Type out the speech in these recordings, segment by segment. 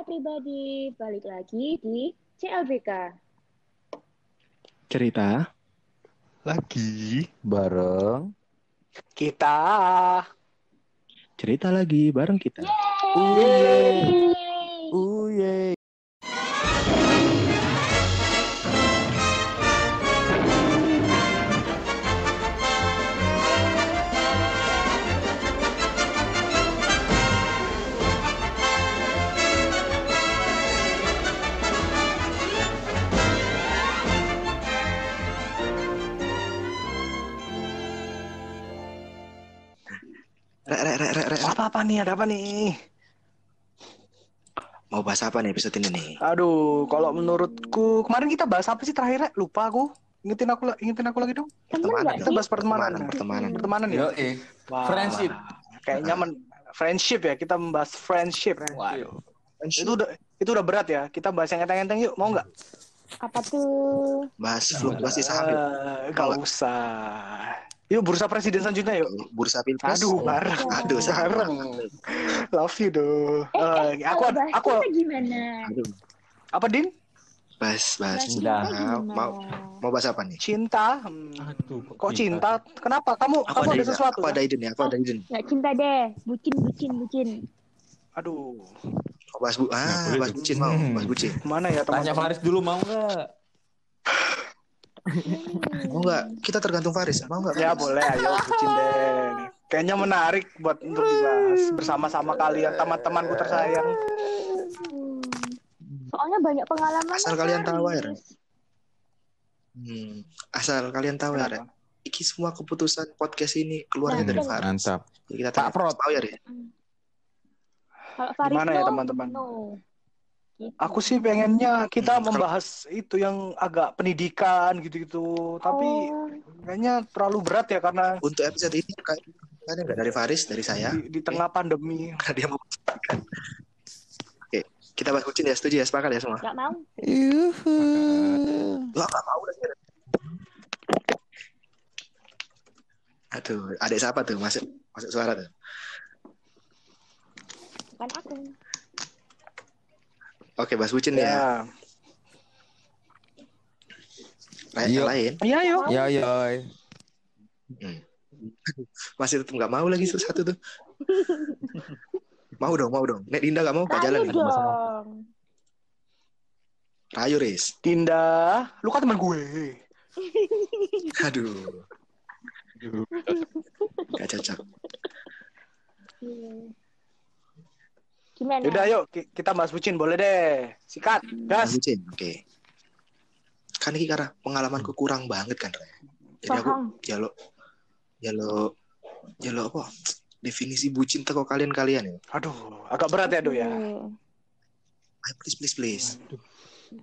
everybody, balik lagi di CLBK. Cerita lagi bareng kita. cerita lagi bareng kita. Yeay! Uye. Rek, rek, rek, rek, rek. Apa apa nih? Ada apa nih? Mau bahas apa nih episode ini nih? Aduh, kalau menurutku kemarin kita bahas apa sih terakhir? Rek? Lupa aku. Ingetin aku, ingetin aku lagi dong. Pertemanan, Kita bahas pertemanan. Pertemanan, pertemanan. Pertemanan ya. Yo, eh. Wah, Friendship. Kayaknya men friendship ya. Kita membahas friendship. Waduh. Itu udah itu udah berat ya. Kita bahas yang enteng-enteng yuk. Mau nggak? Apa tuh? Bahas fluktuasi saham. Eh, Gak usah. Yuk bursa presiden selanjutnya yuk. Bursa pilpres. Aduh, bareng. Aduh, bareng. Love you do. Eh, aku Kalau bahas aku cinta gimana? Aduh. apa Din? Bahas, bahas. Bahas cinta Udah. gimana? Mau, mau bahas apa nih? Cinta. Hmm. Aduh, Kok cinta? Kenapa? Kamu Aku kamu ada ada sesuatu? aku ya? ada ide nih, aku ada ide nih. Nggak cinta deh, bucin, bucin, bucin. Aduh. Mau bahas bu, ah, bahas bucin mau, bahas bucin. Mana ya Tanya teman? Faris dulu mau nggak? Mau nggak? Kita tergantung Faris. Mau nggak? Ya boleh, ayo bucin deh. Kayaknya menarik buat untuk dibahas bersama-sama kalian teman-temanku tersayang. Hmm. Soalnya banyak pengalaman. Asal kalian tahu, ya. Hmm, asal kalian tahu ya? Iki semua keputusan podcast ini keluarnya dari. Faris. Mantap. Jadi kita Pak tanya, Prot. Tahu ya, Ren? Kalau Faris Gimana ya, teman-teman? no. Gitu. Aku sih pengennya kita Hmm, membahas itu yang agak pendidikan gitu-gitu, tapi Oh, kayaknya terlalu berat ya karena Untuk episode ini kayak kayaknya nggak dari Faris, dari saya. di, di tengah pandemi. Karena dia mau Oke, kita bahas bucin ya, setuju ya, sepakat ya semua? nggak mau. Wah, nggak mau lagi. Aduh, adik siapa tuh? Masuk masuk suara tuh. Bukan aku. Oke, bahas bucin ya. Ya, Lain, Iya. yang lain. iya yuk. Ya, ya. Hmm. Masih tetap nggak mau lagi satu tuh. mau dong, mau dong. Nek Dinda nggak mau, gak jalan. Dong. Rayu, Riz. Dinda, lu kan teman gue. Aduh, gak cocok. Gimana? Yaudah yuk ki- kita bahas bucin boleh deh. Sikat, gas. bucin, oke. Kan ini karena pengalamanku kurang banget kan, Re. Jadi aku jalo, jalo, jalo apa? Definisi bucin teko kalian-kalian ya. Aduh, agak berat ya, Do ya. Ayo, please, please, please.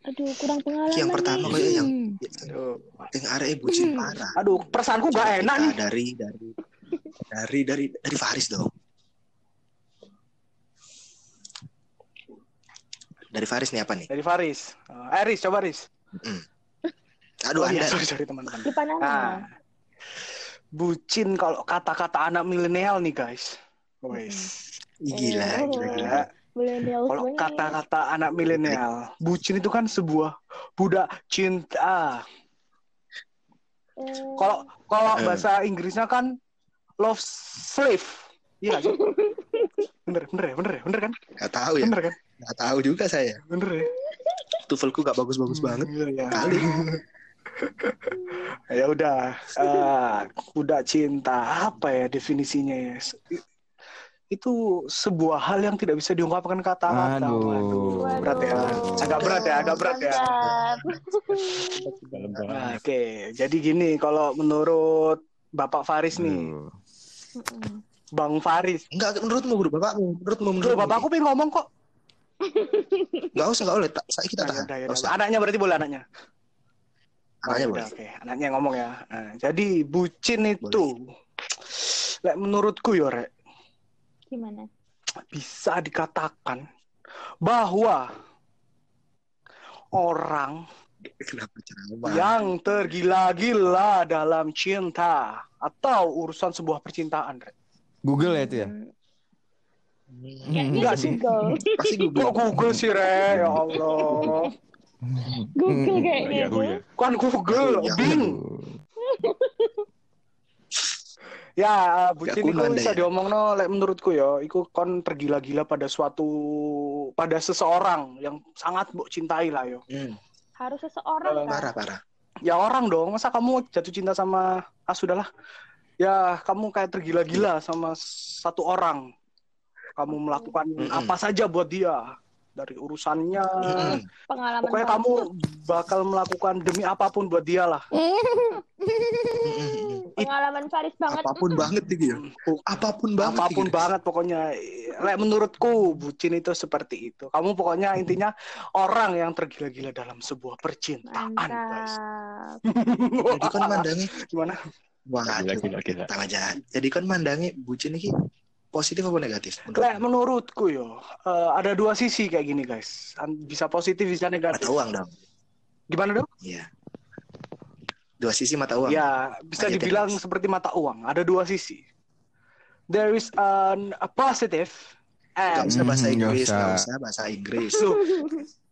Aduh, kurang pengalaman. Yang pertama nih. kayak yang Aduh, yang arek bucin parah. Aduh, perasaanku gak enak nih. dari dari dari dari dari Faris dong. Dari Faris nih apa nih? Dari Faris. Uh, Aris, coba Aris. Aduh Oh iya, anda. sorry, sorry teman-teman. Nah, bucin kalau kata-kata anak milenial nih guys. Wes. Ih, Gila, Oh. gila, gila. Kalau kata-kata anak milenial, bucin itu kan sebuah budak cinta. Eh, Kalau kalau Eh. bahasa Inggrisnya kan love slave. Iya? Bener, bener ya, bener ya, bener kan? Gak tahu ya. Bener kan? Gak tahu juga saya. Bener ya? Tuvelku gak bagus-bagus banget. Iya, iya. Kali. ya udah Eh, budak cinta apa ya definisinya ya itu sebuah hal yang tidak bisa diungkapkan kata-kata Aduh. Waduh, berat ya agak berat ya agak berat ya. Nah, oke jadi gini kalau menurut Bapak Faris nih Aduh. Mm-mm. Bang Faris Enggak, menurutmu, bro, bapakmu. Menurutmu, Loh, menurutmu. bapakku pengen ngomong kok Gak usah, gak boleh. Tak- Saya kita Nah, tahan. Gak yaudah. usah. anaknya berarti boleh anaknya Anaknya Oh, boleh. oke anaknya yang ngomong ya Nah, jadi bucin itu Lek menurutku ya rek Gimana? bisa dikatakan bahwa orang yang tergila-gila dalam cinta atau urusan sebuah percintaan. Rek. Google ya itu ya? Hmm, Enggak di sih. Google. Pasti Kok Google. Google sih, Re? Ya Allah. Google kayaknya Yahoo tuh. ya. Kan Google, Ya, Bing. Ya, bucin Gak itu bisa ya? diomong no, lek menurutku ya, iku kon tergila-gila pada suatu pada seseorang yang sangat mbok cintai lah yo. Hmm, Harus seseorang kan. parah parah. Ya orang dong, masa kamu jatuh cinta sama ah sudahlah. Ya, kamu kayak tergila-gila sama satu orang. Kamu melakukan Mm-mm. apa saja buat dia. Dari urusannya, Mm-mm. Pengalaman pokoknya kamu bakal melakukan demi apa pun buat dia lah. Pengalaman Faris banget. Apa pun banget gitu ya. Apa pun banget. apa pun gitu. banget pokoknya Lek menurutku bucin itu seperti itu kamu pokoknya intinya orang yang tergila-gila dalam sebuah percintaan guys. Jadi kan mandangi gimana Waduh, Gila, gila, gila. Jadi kan mandangi bucin ini positif apa negatif? Menurut Lek menurutku yo eh, ada dua sisi kayak gini guys bisa positif bisa negatif mata uang dong. gimana dong Iya. Dua sisi mata uang. ya bisa Lanjutin, dibilang Mas. seperti mata uang ada dua sisi there is an, a positive Gak and usah bahasa Hmm, nggak Inggris, usah. gak usah bahasa Inggris. Loh,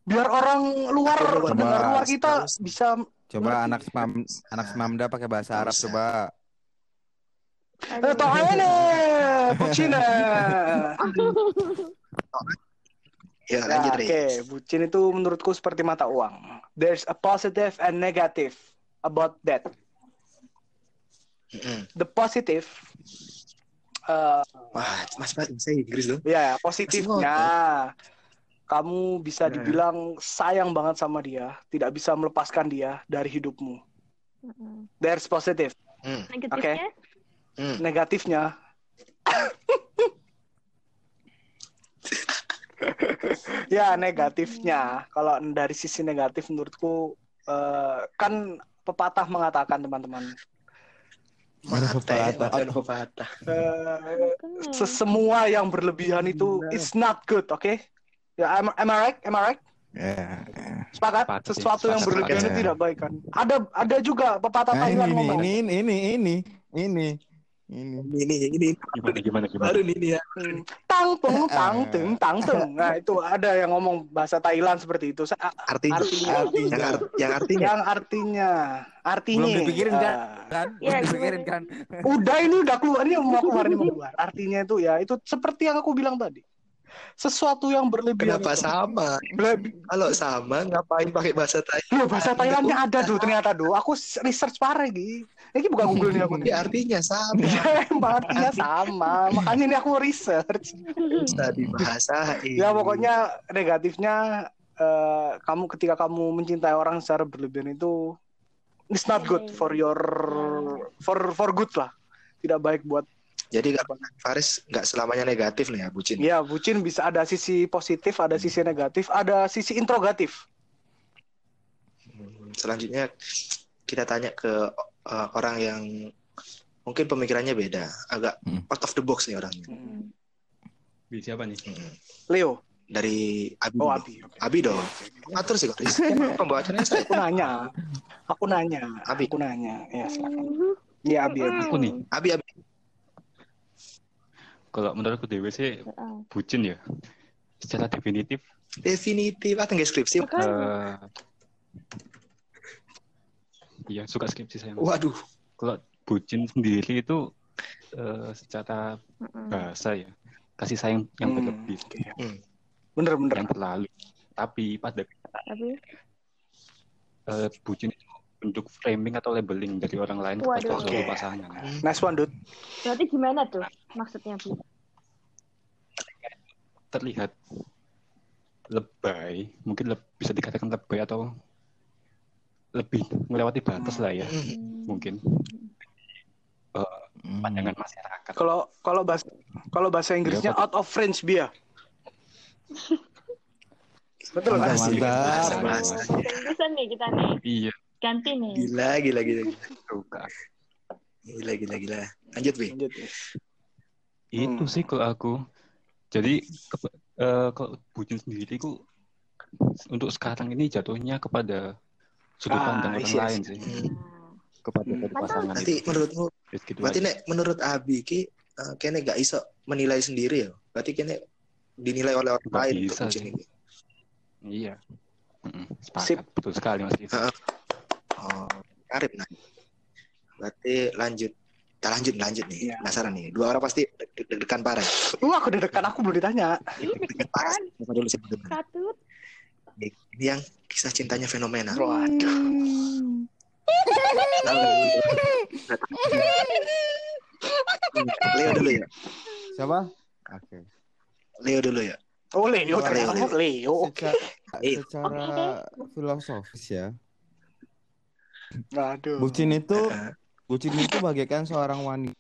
biar orang luar Coba, pendengar Mas. luar kita Terus. bisa Coba Ngerti. anak semam, anak semamda pakai bahasa Arab coba. Eh, toh ini, bucin eh. Ya, Ya, lanjut, Oke, Riz. bucin itu menurutku seperti mata uang. There's a positive and negative about that. The positive, eh, Wah, mas bahasa Inggris dong. ya positifnya, kamu bisa Nah. dibilang sayang banget sama dia, tidak bisa melepaskan dia dari hidupmu. There's positive. Hmm. Negatifnya? Hmm. Negatifnya, ya negatifnya. Kalau dari sisi negatif menurutku eh, kan pepatah mengatakan teman-teman Mata, pepatah. makan pepatah. eh, sesemua yang berlebihan itu is not good, oke? Ya, am, am I right? Am I right? Ya. Sepakat? Sepakat sih, Sesuatu yang berlebihan itu tidak baik kan? Ada ada juga pepatah Nah, Thailand ini, ngomong. ini, ini, ini, ini, ini, ini. Ini, ini, Gimana, gimana, gimana? baru ini ya. Tang tung tang tung tang tung. Nah, itu ada yang ngomong bahasa Thailand seperti itu. Sa- Artinya, Artinya. yang, art- yang artinya. Yang artinya artinya Belum dipikirin, kan? eh, Kan? Ya, Belum dipikirin kan? udah ini udah keluar ini mau keluar ini mau keluar. Artinya itu ya itu seperti yang aku bilang tadi. Sesuatu yang berlebihan. Kenapa itu. sama? Kalau sama, ngapain pakai bahasa Thai? Loh, bahasa Thailandnya ada tuh ternyata do. Aku research parah gitu. Ini bukan Google nih aku. Ya, artinya sama. Emang artinya sama. Makanya ini aku research. Bisa dibahasa. Ya pokoknya negatifnya eh, kamu ketika kamu mencintai orang secara berlebihan itu it's not good for your for for good lah. Tidak baik buat Jadi nggak Faris nggak selamanya negatif nih ya bucin. ya bucin bisa ada sisi positif, ada sisi negatif, ada sisi introgatif. Hmm, Selanjutnya kita tanya ke uh, orang yang mungkin pemikirannya beda, agak Hmm. out of the box nih orangnya. Mm. Bi, siapa nih? Hmm. Leo. Dari Abi. Oh. Abi. Oke. Abi dong. Ngatur sih kok. Riz. Pembawa acaranya saya. Aku nanya. Aku nanya. Abi. Aku nanya. Ya silakan. Iya Abi. Abi. Aku nih. Abi Abi. Kalau menurutku Dewi sih bucin ya. Secara definitif Definitif atau nggak skripsi? Eh Iya suka skripsi saya. Waduh. Kalau bucin sendiri itu eh, secara bahasa ya kasih sayang yang Hmm, berlebih. Hmm. Bener bener. yang terlalu. Tapi pada Tapi eh, bucin itu bentuk framing atau labeling dari orang lain kepada Waduh. suatu Oke. pasangan. Nice one, dude. berarti gimana tuh maksudnya Bu? Terlihat lebay, mungkin leb- bisa dikatakan lebay atau lebih melewati batas lah ya, Hmm. mungkin Hmm. pandangan masyarakat. Kalau kalau bahasa kalau bahasa Inggrisnya Iya, out of range dia. Betul kan? Mantap, mantap. Bahasa bahasa. Bisa nih kita nih Iya, ganti nih. Gila, gila, gila. Gila, gila, gila. Lanjut, Bi. Lanjut. Itu Hmm. sih kalau aku. Jadi ke- eh, kalau bucin sendiri ku untuk sekarang ini jatuhnya kepada sudut Ah, pandang orang isi, isi. lain sih Hmm. kepada Hmm. pasangan Berarti itu. menurutmu, Gitu berarti nek menurut Abi ki eh, kene gak iso menilai sendiri ya. Berarti kene dinilai oleh orang Nggak lain bisa untuk bucin ini. Iya. Mm-mm, Sip. Sepakat. Betul sekali Mas Gita. Oh, karib nah. Berarti lanjut. Kita lanjut lanjut nih. Iya. Penasaran nih. Dua orang pasti deg- deg-degan parah. Uh, aku deg-degan aku belum ditanya. Ih, Deg-degan parah. Siapa dulu? Katut. Ini yang kisah cintanya fenomenal. Waduh. Leo dulu ya. Siapa? Oke. Leo dulu ya. Oh Leo, Leo, ternyata Leo. Leo. Oke. Secara, Eh. secara filosofis ya, Aduh. bucin itu bucin itu bagaikan seorang wanita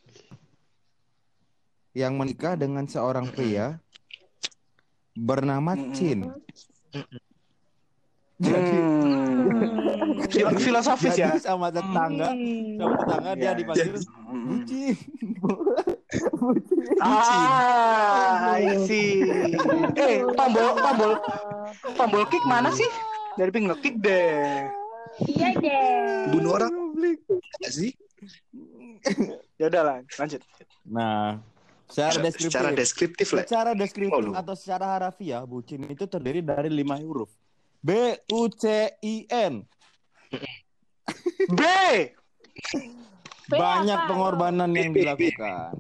yang menikah dengan seorang pria bernama. Chin. Jadi, Hmm. Fil- filosofis ya. sama tetangga, Hmm. sama tetangga dia Iya, dipanggil Hmm. bucin. bucin. Ah, I see. Eh, tombol tombol tombol kick mana sih? Dari ping ngekick deh. Iya deh. Bunuh orang Nggak sih? Ya udah lah, lanjut. Nah, secara deskriptif, Secara deskriptif lah. secara deskriptif Oh, atau secara harafiah, bucin itu terdiri dari lima huruf. B U C I N. B. Banyak apa? pengorbanan yang dilakukan.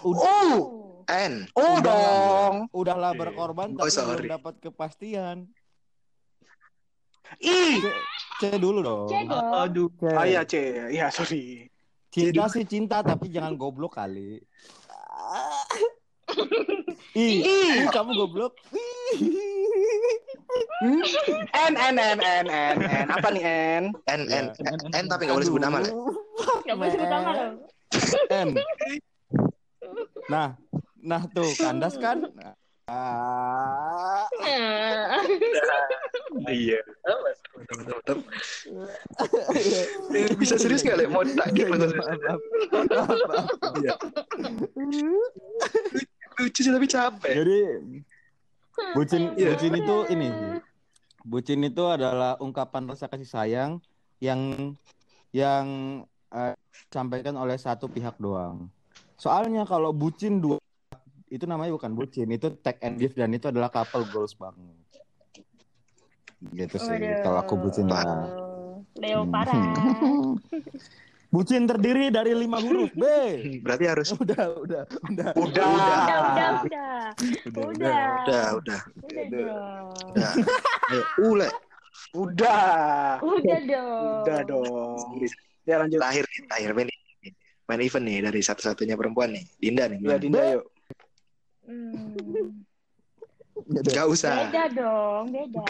Udah, Oh, N. oh Udah. dong. udahlah berkorban Oh, tapi sorry. belum dapat kepastian. I. C dulu dong. C dong. Aduh. C. Ah iya, C. Iya, sorry. Cinta sih cinta tapi jangan goblok kali. I, I. I, kamu goblok. Hmm? N N N N N N. Apa nih N? N N Ya. N, N tapi nggak boleh sebut nama lah. Gak boleh sebut nama loh. N. Nah, nah tuh kandas kan. Ah, Iya. Eh, Bisa serius nggak le? Mau tak Iya, gimana? iya, maaf. Iya. Lucu sih tapi capek. Jadi bucin Iya. bucin itu ini. Bucin itu adalah ungkapan rasa kasih sayang yang yang eh, disampaikan oleh satu pihak doang. Soalnya kalau bucin dua itu namanya bukan bucin, itu take and give dan itu adalah couple goals banget. Gitu sih Waduh. kalau aku bucin ya. Leo Hmm. parah. Bucin terdiri dari lima huruf B. Berarti harus Udah, udah, udah. Udah. Udah, udah, udah. Udah, Udah. udah udah Udah dong. udah. Ayo, ule. Udah. Udah dong. Udah dong. Ya lanjut. Terakhir nih, terakhir main main event nih dari satu-satunya perempuan nih, Dinda nih. Ya gimana? Dinda yuk. Gak usah. Beda dong, beda.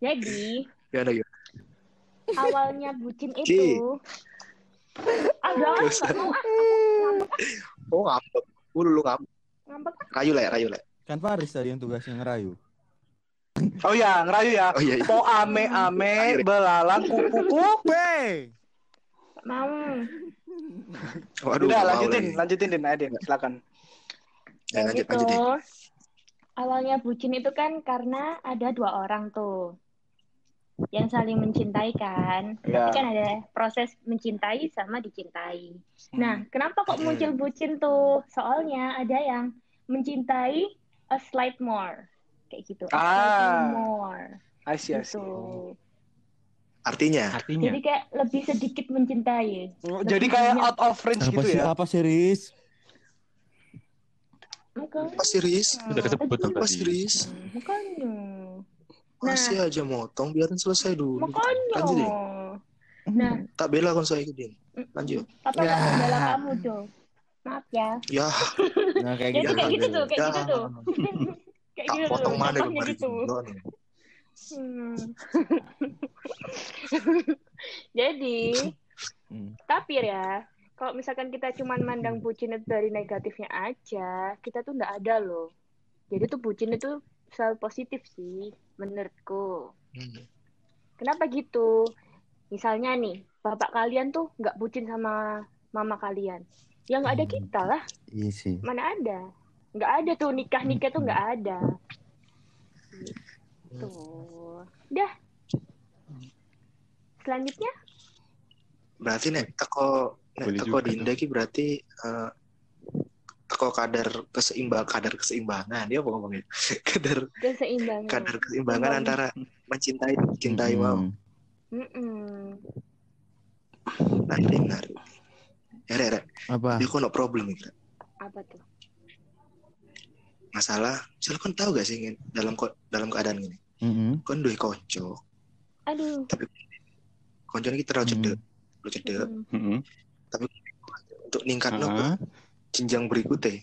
Jadi, Gimana gimana? awalnya bucin itu ah Gak usah. nggak mau ah aku ngambek Oh ngambek. Lu lu ngambek. ngambek. Rayu lah, rayu lah. Kan Faris tadi yang tugasnya ngerayu. Oh ya, ngerayu ya. Oh iya. iya. Po ame ame belalang kupu kupu. B. mau Waduh. Udah lanjutin, lanjutin Din, ayo Din, silakan. Ya, lanjut, gitu. lanjut deh. Awalnya bucin itu kan karena ada dua orang tuh yang saling mencintai kan Ya. tapi kan ada proses mencintai sama dicintai nah kenapa kok Hmm. muncul bucin tuh soalnya ada yang mencintai a slight more kayak gitu a Ah. more I see, I see. gitu Artinya, Artinya jadi kayak lebih sedikit mencintai Oh, Jadi kayak out of range Apa gitu sih? ya. Apa sih, Riz? Makanya. apa sih Riz? udah kesebut Apa tadi. sih Riz? Makanya. Masih aja motong, biarin selesai dulu. Makanya. Lanjut deh. Nah, Tak bela kon saya ikutin. Lanjut. papa nggak membela kamu tuh. Maaf ya. Ya, Nah, kayak Jadi gitu. kayak gitu tuh, kayak Ya. gitu tuh. kayak tak gitu tuh. potong mana kemarin gitu. Hmm. Jadi, Hmm. tapi ya, kalau misalkan kita cuman mandang bucin itu dari negatifnya aja, kita tuh nggak ada loh. Jadi tuh bucin itu selalu positif sih, menurutku. Hmm. Kenapa gitu? Misalnya nih, bapak kalian tuh nggak bucin sama mama kalian. Ya nggak ada Hmm. kita lah, Iya sih. mana ada. Nggak ada tuh nikah-nikah tuh nggak ada. Tuh. Dah. Selanjutnya, Berarti nih, teko Nek Boleh teko juga dinda ki berarti eh, teko kadar keseimbang kadar keseimbangan dia apa ngomongnya kadar Keseimbangan. kadar keseimbangan Seimbang. antara mencintai dan cintai mau Hmm. Mm-mm. menarik nih, menarik ya rek Apa? dia kok no problem Rek? Apa tuh? masalah misalnya kan tahu gak sih Ngin, dalam dalam keadaan gini Mm-mm. kan duwe konco Aduh. konco ini terlalu Hmm. cedek terlalu cedek Mm. Mm-mm. untuk ningkat Ah. jenjang berikutnya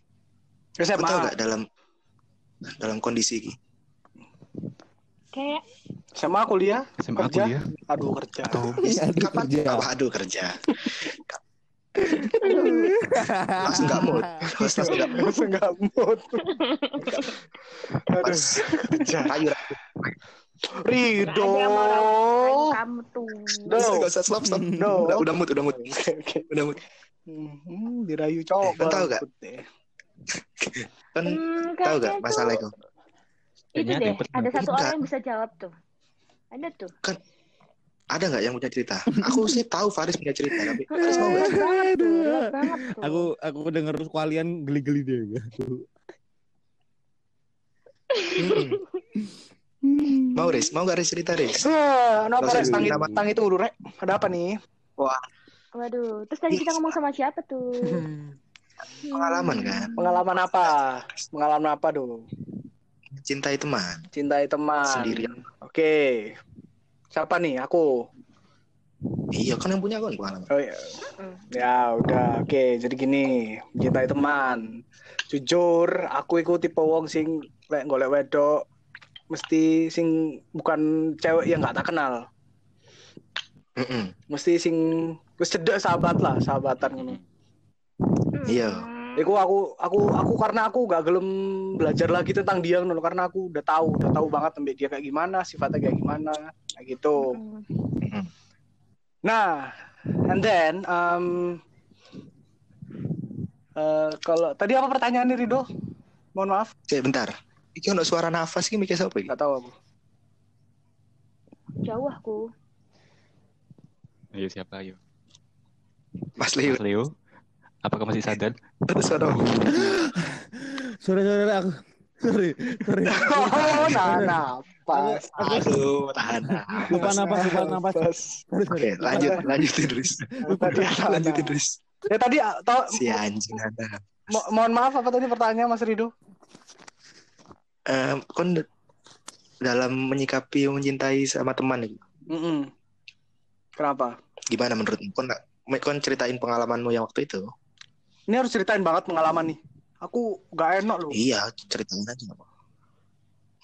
Kau tahu SMA gak dalam dalam kondisi ini? Kayak SMA kuliah SMA Kerja? kuliah. aduh kerja. Atau Aduh, kapan kerja. Oh, aduh kerja. Langsung gak mood. Langsung gak mood. Langsung nggak mood. Pas kerja. Rayu Rido kamu tuh. Do. gak usah stop stop Do. udah, udah mood udah oke. udah mood Hmm, dirayu cowok Kan tahu gak? kan Hmm, tahu gak masalah itu Itu deh, ada satu orang yang bisa jawab tuh. Ada tuh. ada nggak yang punya cerita aku sih tahu Faris punya cerita tapi Faris mau nggak. Aku aku denger kalian geli-geli deh. Hmm. mau Riz mau nggak Riz cerita Riz Ah, kenapa Gak Res? Tang, nama. tang itu Rek. Ada apa nih? Waduh, terus tadi kita ngomong sama siapa tuh? Hmm. pengalaman kan Pengalaman apa? Pengalaman apa dong? cintai teman Cintai teman. Sendirian. Oke. Siapa nih? Aku. iya kan yang punya kan pengalaman Oh iya. Hmm. Ya udah. Oke. Jadi gini, mencintai teman. Jujur, aku iku tipe wong sing lek golek wedok mesti sing bukan cewek yang nggak tak kenal. Mm-mm. Mesti sing wis cedek sahabat lah, sahabatan ngono. Iya. Iku aku aku aku karena aku gak gelem belajar lagi tentang dia ngono karena aku udah tahu udah tahu banget tentang dia kayak gimana sifatnya kayak gimana kayak gitu. Nah, and then um, eh, kalau tadi apa pertanyaannya Rido? Mohon maaf, Oke, bentar. Iki ono suara nafas iki mikir siapa iki? nggak tahu aku. Jauh aku. ayo siapa ayo Mas Leo. Mas Leo apakah masih sadar Ada suara. Sorry aku. Sorry, sorry. Oh, nah, napas. Aduh, tahan. Lupa napas, lupa napas. Oke, lanjut, lanjutin Riz. Tadi apa? Lanjutin Riz. Ya tadi tau, Si anjing ada. mo- mohon maaf apa tadi pertanyaan Mas Rido? Eh, kon dalam menyikapi mencintai sama teman nih, Mm-mm. Kenapa? gimana menurutmu? Kon kon ceritain pengalamanmu yang waktu itu? Ini harus ceritain banget pengalaman nih. Aku gak enak loh. Iya, ceritain aja.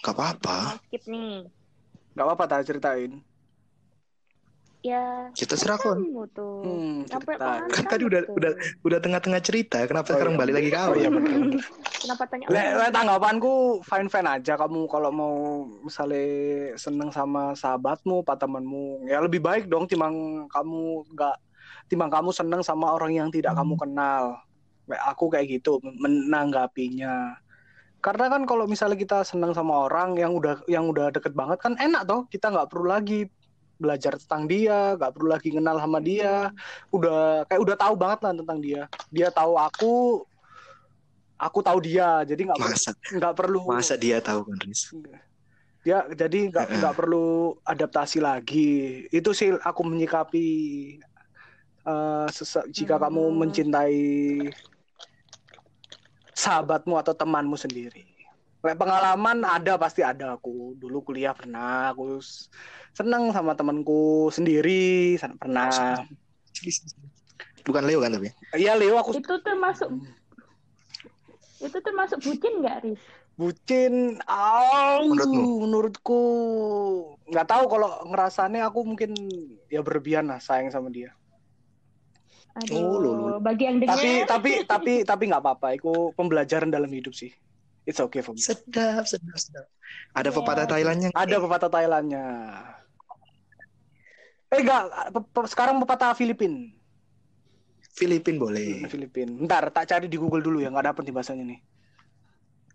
Gak apa-apa. Skip nih. Gak apa-apa tak ceritain. Ya, Kita serah kon. kamu tuh. Hmm, Sampai Kan tadi udah- tuh. udah- Udah tengah-tengah cerita, kenapa Oh, sekarang iya. balik lagi ke awal? bener. Kenapa tanya? Le, le, tanggapanku fine fine aja kamu kalau mau misalnya seneng sama sahabatmu, pak temanmu, ya lebih baik dong timbang kamu nggak timbang kamu seneng sama orang yang tidak kamu kenal. Kayak aku kayak gitu menanggapinya. Karena kan kalau misalnya kita seneng sama orang yang udah yang udah deket banget kan enak toh kita nggak perlu lagi belajar tentang dia, nggak perlu lagi kenal sama dia, udah kayak udah tahu banget lah tentang dia. Dia tahu aku, aku tahu dia, jadi nggak perlu Masa, nggak perlu masa dia tahu kan, Riz? ya jadi nggak Heeh. nggak perlu adaptasi lagi itu sih aku menyikapi eh, sese- jika Hmm. kamu mencintai sahabatmu atau temanmu sendiri pengalaman ada pasti ada aku dulu kuliah pernah aku seneng sama temanku sendiri pernah Bukan Leo kan tapi? iya Leo aku Itu termasuk itu termasuk bucin nggak, Riz? bucin oh, Menurutmu? menurutku nggak tahu kalau ngerasanya aku mungkin ya berlebihan lah sayang sama dia Aduh, Oh, lo. bagi yang dengar. tapi tapi tapi tapi nggak apa-apa itu pembelajaran dalam hidup sih it's okay for me Sedap, sedap, sedap. Ada Iya. pepatah Thailandnya. ada pepatah Thailandnya eh enggak pe- pe- sekarang pepatah Filipin Filipin boleh. Filipin ntar tak cari di Google dulu ya nggak dapet nih bahasanya nih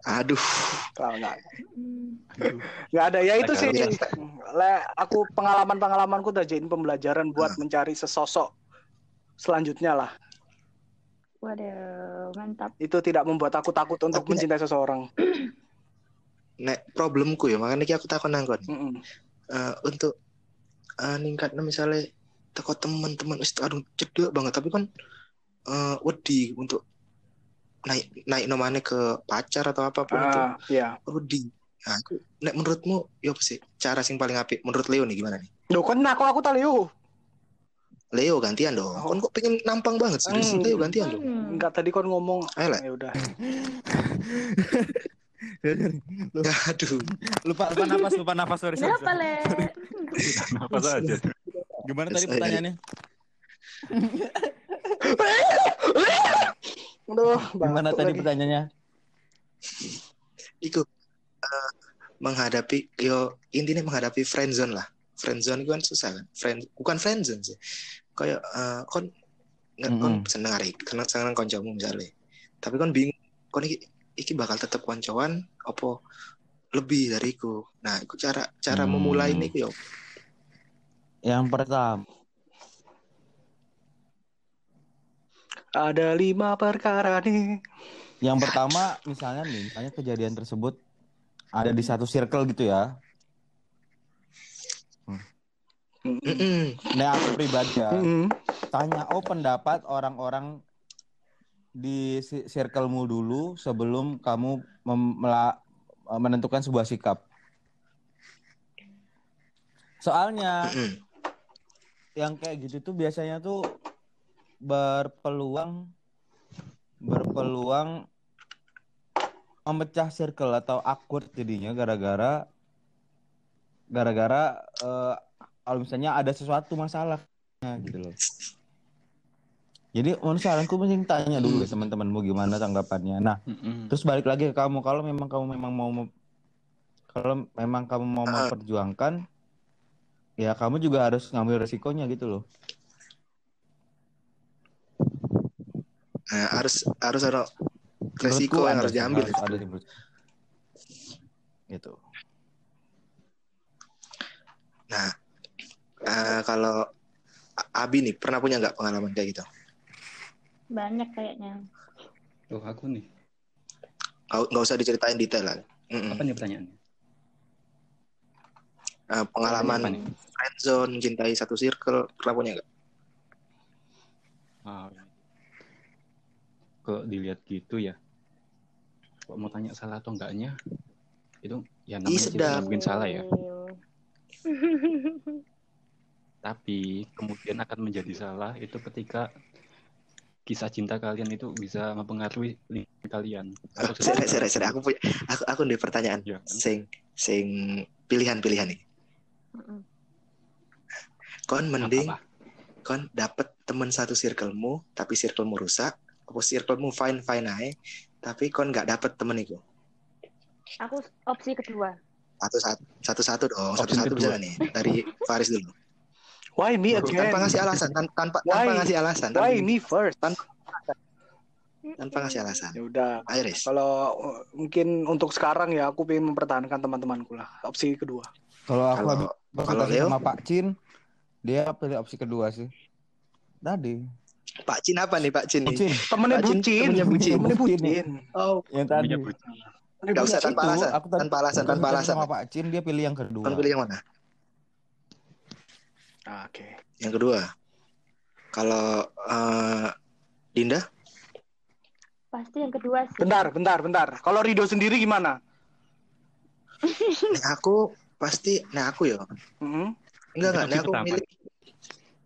Aduh, kalau nggak Hmm. nggak ada ya itu sih Le, aku pengalaman pengalamanku udah jadiin pembelajaran buat Ah. mencari sesosok selanjutnya lah. Waduh, mantap. Itu tidak membuat aku takut untuk Tapi- mencintai seseorang. nek problemku ya makanya iki aku takon nang kon Mm-mm. Eh, untuk uh, ningkatnya misalnya teko teman-teman wis aduh cedek banget tapi kan eh, wedi untuk naik naik nomane ke pacar atau apa pun itu Ah, ya. wedi nah aku nek menurutmu ya apa sih cara sing paling apik menurut Leo nih gimana nih Loh, kan aku aku tak Leo. Leo gantian dong Oh. kon kok pengen nampang banget serius Hmm. Leo gantian dong Hmm. Enggak tadi kon ngomong. ayo lah Ya udah. aduh lupa lupa nafas lupa nafas sorry sorry, Kenapa, sorry. Le? Apa saja? gimana tadi pertanyaannya Aduh, gimana tadi lagi. pertanyaannya iku eh, menghadapi yo intinya menghadapi friendzone lah friendzone itu kan susah kan? Friend bukan friendzone sih. Kayak eh, kon nggak kon Mm-mm. seneng hari seneng seneng koncomu misalnya. Tapi kon bingung kon iki, iki bakal tetap koncoan apa lebih dariku? Nah itu cara cara Hmm. memulai ini yo. Yang pertama. Ada lima perkara nih. yang pertama misalnya nih misalnya kejadian tersebut ada di satu circle gitu ya Nah aku pribadi ya tanya oh pendapat orang-orang di circlemu dulu sebelum kamu menentukan sebuah sikap. Soalnya yang kayak gitu tuh biasanya tuh berpeluang berpeluang memecah circle atau awkward jadinya gara-gara gara-gara eh, kalau misalnya ada sesuatu masalah gitu loh. Jadi menurut saranku mending tanya dulu ya teman-temanmu gimana tanggapannya. Nah, Mm-mm. terus balik lagi ke kamu kalau memang kamu memang mau kalau memang kamu mau Ah. memperjuangkan ya kamu juga harus ngambil resikonya gitu loh. Nah, harus harus ada resiko yang harus diambil harus ada gitu. nah eh, kalau Abi nih pernah punya nggak pengalaman kayak gitu Banyak kayaknya. Oh, aku nih. Nggak- nggak usah diceritain detail lah Mm-mm. Apa nih pertanyaannya? Eh, pengalaman nih? friendzone mencintai satu circle pernah punya nggak Ah, Kok dilihat gitu ya? Kok mau tanya salah atau enggaknya? Itu ya namanya mungkin salah ya. Tapi kemudian akan menjadi salah itu ketika kisah cinta kalian itu bisa mempengaruhi lingkungan kalian. Sesuatu. sere, sere. Aku punya, aku, aku ada pertanyaan. Ya? Sing, sing pilihan-pilihan nih. Kon mending, Apa-apa? kon dapet temen satu circlemu, tapi circlemu rusak. Apa circlemu fine fine aja, tapi kon nggak dapet temen itu. Aku opsi kedua. Satu satu, satu satu dong, Opsi satu satu bisa kedua. nih? Dari Faris dulu. Why me again? Tanpa ngasih alasan, tan- tanpa Why? tanpa ngasih alasan, Why tanpa, me first? tanpa ngasih alasan. Ya udah. Iris, Kalau uh, mungkin untuk sekarang ya aku pengen mempertahankan teman-temanku lah. Opsi kedua. Kalau aku kalau Leo, sama Pak Cin, dia pilih opsi kedua sih. Tadi. Pak Cin apa nih Pak Cin nih? Cin, Temennya Pak Cin, bucin. temennya bucin. Temennya Bucin. bucin. Oh, yang tadi. Bucin. nggak usah tanpa alasan, aku tanpa alasan, tanpa alasan. Sama Pak Cin dia pilih yang kedua. Kon pilih yang mana? Oke. Yang kedua, kalau eh, Dinda, Pasti yang kedua sih. Bentar, bentar, bentar. Kalau Rido sendiri gimana? nih aku pasti, nah aku ya, Mm-mm. enggak enggak, Opsi nih aku pertama. milih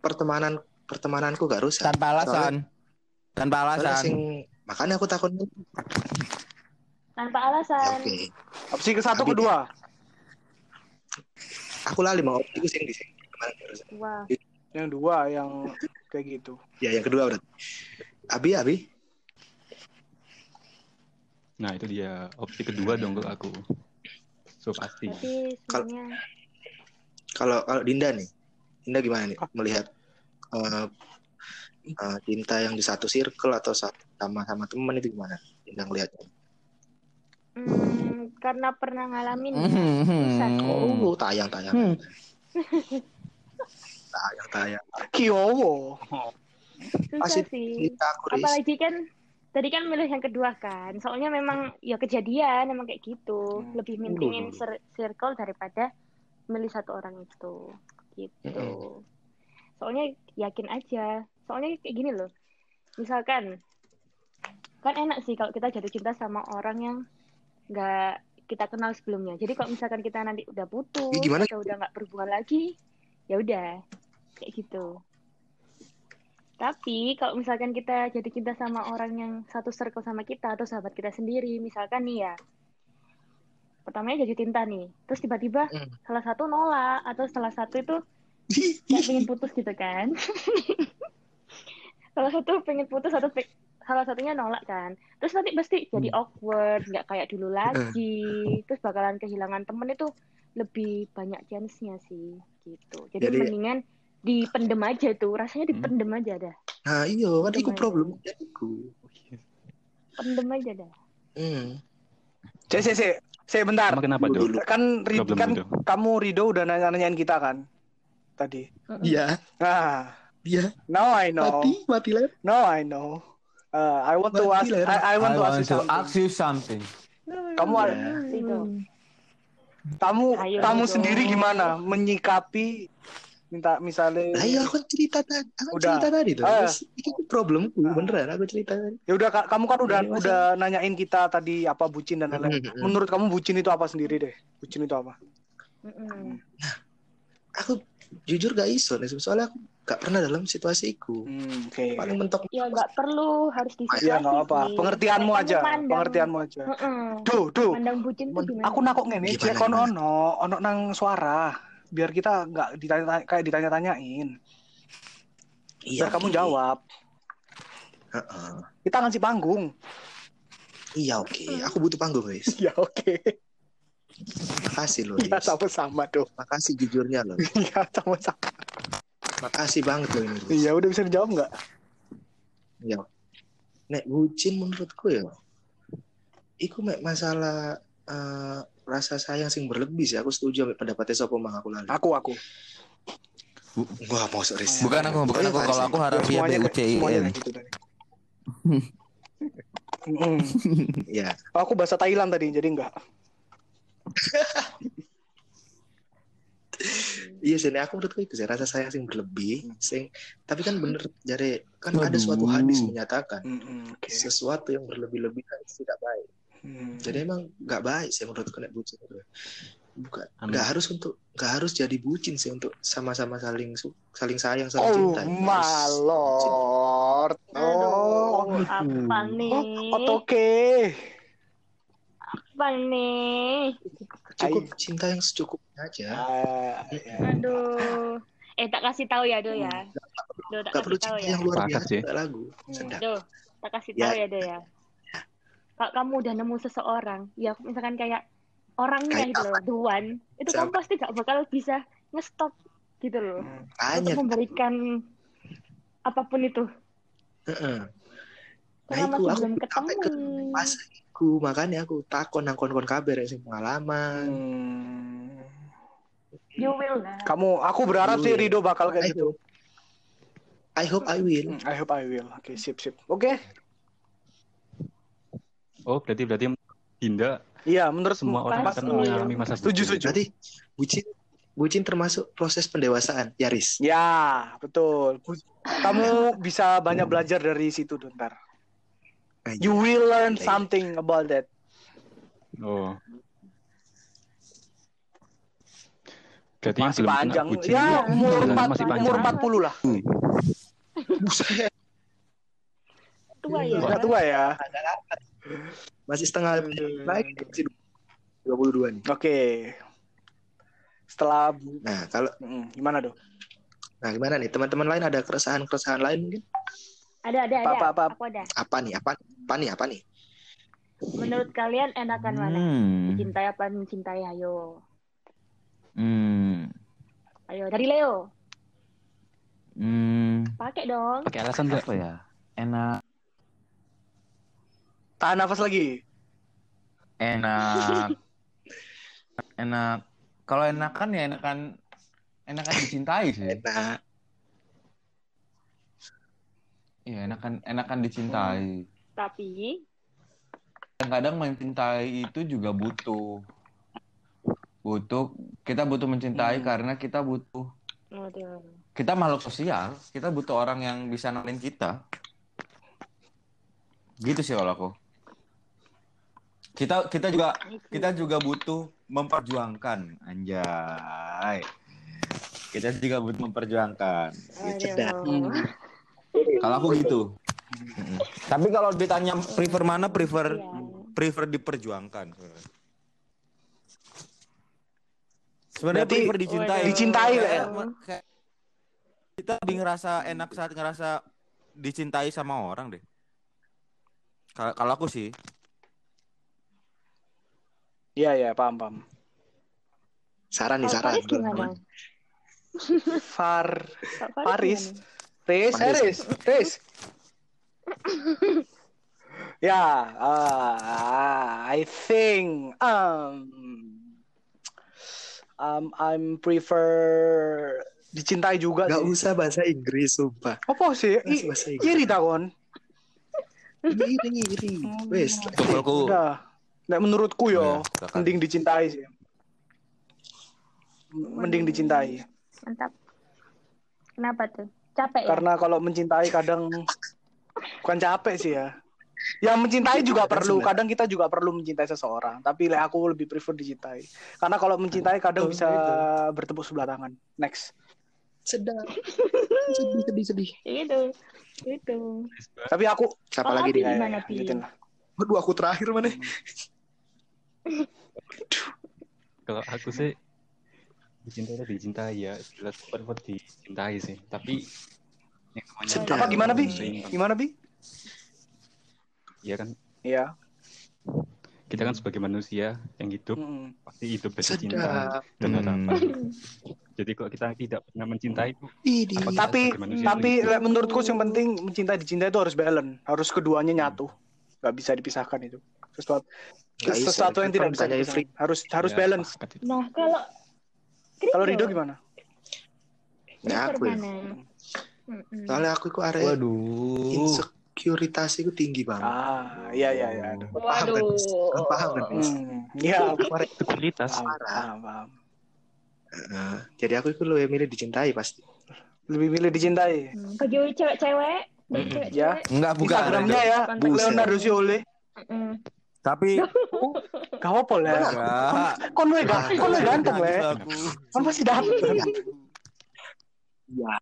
pertemanan pertemananku gak rusak. Tanpa alasan. Tanpa Soalnya alasan. sing makanya aku takut. Tanpa Ya, alasan. Oke, Opsi ke satu, kedua. aku lali mau opsiku sing di sini. Wah. Yang dua yang kayak gitu. Ya yang kedua berarti. Abi, Abi, Nah, itu dia opsi kedua dong kalau aku. So pasti. Kalau- semuanya kalau kalau Dinda nih, Dinda gimana nih melihat eh, eh, cinta yang di satu circle atau satu sama sama teman itu gimana? Dinda ngelihatnya. hmm, karena pernah ngalamin ya. Hmm. Susah. Oh, tayang tayang. Hmm. Tayang tayang. Kiowo. susah pasti sih. kita aku Riz. apalagi kan tadi kan milih yang kedua kan. Soalnya memang ya kejadian emang kayak gitu. Hmm. lebih mintingin cir- circle daripada milih satu orang itu. Gitu. Soalnya yakin aja. Soalnya kayak gini loh. Misalkan kan enak sih kalau kita jatuh cinta sama orang yang nggak kita kenal sebelumnya. Jadi kalau misalkan kita nanti udah putus gimana? atau udah nggak berhubungan lagi ya udah kayak gitu tapi kalau misalkan kita jatuh cinta sama orang yang satu circle sama kita atau sahabat kita sendiri, misalkan nih ya, pertamanya jatuh cinta nih, terus tiba-tiba Hmm. salah satu nolak atau salah satu itu kayak pengen putus gitu kan? salah satu pengen putus atau pe- salah satunya nolak kan, terus nanti pasti jadi awkward, nggak kayak dulu lagi, terus bakalan kehilangan temen itu lebih banyak chance-nya sih gitu. Jadi, Jadi- mendingan dipendem aja tuh, rasanya dipendem aja dah. Nah, iya, kan Gimana? problem iku. pendem aja dah. Hmm. Cek, cek, cek. Cek, bentar. Emang kenapa tuh? Dulu. Kan, Rid- Problem kan itu. kamu Rido udah nanya-nanyain kita kan tadi. Iya, Nah, iya. now I know. Mati, mati lah. Now I know. Uh, I want to ask. Mati lah. I, I want I to ask want you to something. ask you something. Kamu. Itu. kamu Ayo, kamu Rido. sendiri gimana menyikapi minta misalnya Nah, iya, aku cerita tadi. Aku Udah. cerita tadi tuh. Ah. Terus, Itu problemku, Ah. beneran. Aku cerita tadi. ya udah Kak, kamu kan udah Jadi, masa- udah nanyain kita tadi apa bucin dan lain-lain. Mm-mm. Menurut kamu bucin itu apa sendiri deh? Bucin itu apa? Mm-mm. Aku jujur gak iso nih, soalnya aku gak pernah dalam situasi itu. Hmm, Oke. Paling mentok Ya nggak perlu harus di Ya nggak apa. sih. Pengertianmu aja. mandang- Pengertianmu aja. Mm-mm. Duh, duh. Mandang bucin tuh gimana? Aku nakok ngene, cek kon gimana? ono, ono nang suara. Biar kita nggak ditanya kayak ditanya-tanyain. Iya, Biar kamu jawab. Heeh. Kita ngasih panggung. Iya, oke. Aku butuh panggung, guys. Ya oke. Makasih loh, Ya Riz. sama-sama dong. Makasih jujurnya loh. Iya sama-sama. Makasih banget loh ini. Iya udah bisa dijawab nggak? Ya. Nek bucin menurutku ya. Iku mek masalah eh, rasa sayang sing berlebih sih. Aku setuju sama pendapatnya Sopo Mang aku lali. Aku aku. Wah, mau Riz. Bukan aku, bukan aku. Kalau aku harapnya semuanya kayak- semuanya BUCIN. gitu. Mm. Ya, Aku bahasa Thailand tadi jadi enggak. iya sih. Aku menurutku itu sih rasa sayang sing berlebih. Sing, tapi kan bener jare kan ada suatu hadis menyatakan Mm-mm, Oke. sesuatu yang berlebih-lebihan itu tidak baik. Hmm. Jadi emang nggak baik sih menurutku nek bucin itu. Bukan, nggak harus untuk nggak harus jadi bucin sih untuk sama-sama saling saling sayang saling Oh cinta. lord. Oh. Aduh, apa nih? Oh, oke. Apa nih? cukup cinta yang secukupnya aja. Ah, ya. Aduh. Eh tak kasih tahu ya, Do ya. Do tak Gak perlu kasih tahu cinta ya. yang luar biasa nggak lagu. Hmm. Sedap. Do, tak kasih Ya. tahu ya, Do ya. Kalau kamu udah nemu seseorang, ya misalkan kayak orangnya Kayak gitu loh, the one, itu kamu Siapa? pasti gak bakal bisa ngestop gitu loh. Hmm. Tanya. Untuk memberikan apa pun itu. Heeh. Nah, aku belum sampai ke ketemu. pas iku makanya aku takon nang kon-kon kabar yang sing pengalaman. Hmm. You will lah. Kamu, aku berharap sih. Rido bakal kayak I gitu. hope. I hope I will. Hmm, I hope I will. Oke, sip sip. Oke. Oh, berarti berarti Dinda Iya, menurut semua orang Pasti. akan mengalami masa Setuju, bucin. setuju. Berarti bucin bucin termasuk proses pendewasaan, Yaris. Ya, betul. Kamu bisa banyak belajar dari situ, Dontar. You will learn something about that. Oh. Berarti Masih panjang. bucin Ya, umur 4, masih umur panjang. 40 lah. Buset, Tua ya. Tua ya. Masih setengah naik masih 22 nih. Oke. Setelah Nah, kalau Mm, gimana, Do? nah gimana nih teman-teman lain ada keresahan-keresahan lain mungkin? Ada, ada, ada. Apa, apa, apa? Ada. Apa nih? Apa apa nih? Apa nih? Menurut kalian enakan mana? Hmm. Mencintai apa mencintai? Ayo. Hmm. Ayo, dari Leo. Hmm. Pakai dong. Pakai alasan? Apa ya? Enak. Tahan nafas lagi. Enak. enak. Kalau enakan ya enakan enakan dicintai sih. Enak. Iya, enakan enakan dicintai. Tapi Kadang-kadang mencintai itu juga butuh. Butuh kita butuh mencintai Hmm. karena kita butuh kita makhluk sosial, kita butuh orang yang bisa nalin kita. Gitu sih kalau aku. Kita kita juga kita juga butuh memperjuangkan anjay. Kita juga butuh memperjuangkan. Kalau aku gitu. Tapi kalau ditanya prefer mana, prefer Iya. prefer diperjuangkan. sebenarnya. Berarti prefer dicintai. Waduh. Dicintai ya? Kita lebih ngerasa enak saat ngerasa dicintai sama orang deh. Kalau kalau aku sih, Iya iya paham paham. Saran nih saran. Faris gimana? Far Faris eh, Faris. Riz, Riz. ya, uh, I think um, um I'm prefer dicintai juga Gak sih. usah bahasa Inggris, sumpah. Apa sih? Gak usah I- bahasa Inggris. Iri takon. Iri, iri, iri. Wes, tokolku Nek menurutku yo, Oh, ya, mending dicintai sih. Mending dicintai. Mantap. Kenapa tuh? Capek ya? Karena kalau mencintai kadang bukan capek sih ya. Yang mencintai juga Kadang perlu, kadang kita juga perlu mencintai seseorang. Tapi like, aku lebih prefer dicintai. Karena kalau mencintai kadang Oh, bisa gitu. bertepuk sebelah tangan. Next. sedap. Sedih, sedih, sedih. Itu. Itu. Tapi aku Siapa lagi nih? ya, gimana, ya. Waduh, aku terakhir mana? Kalau aku sih dicintai atau dicintai ya jelas prefer dicintai sih. Tapi yang namanya. Apa gimana bi? Gimana bi? Ya kan Iya. kita kan sebagai manusia yang hidup Mm-mm. pasti hidup berdasar cinta dan Hmm. harapan. Jadi kalau kita tidak pernah mencintai itu Tapi tapi menurutku yang penting mencintai dicintai itu harus balance, harus keduanya nyatu. Gak bisa dipisahkan itu. Sesuatu Nggak bisa. sesuatu yang tidak bisa dipisahkan. Harus harus Ya, balance. Nah, kalau Kalau Rido gimana? Nah, aku ya. Mm-mm. Soalnya aku itu area Waduh. insekuritas itu tinggi banget. Ah, iya iya iya. Paham kan? Mas? Paham kan? Mas? Hmm, iya, Kemarin Itu kualitas. paham, paham, jadi aku itu lebih milih dicintai pasti. Lebih milih dicintai. Hmm, Bagi cewek-cewek, Ya. Enggak bukan. Instagramnya ya. Leonardo Sciole. Mm-mm. Tapi Gak apa lah. enggak. Kon lu ga- kon lu ganteng le. Nangis aku. Kon pasti dapet. Iya.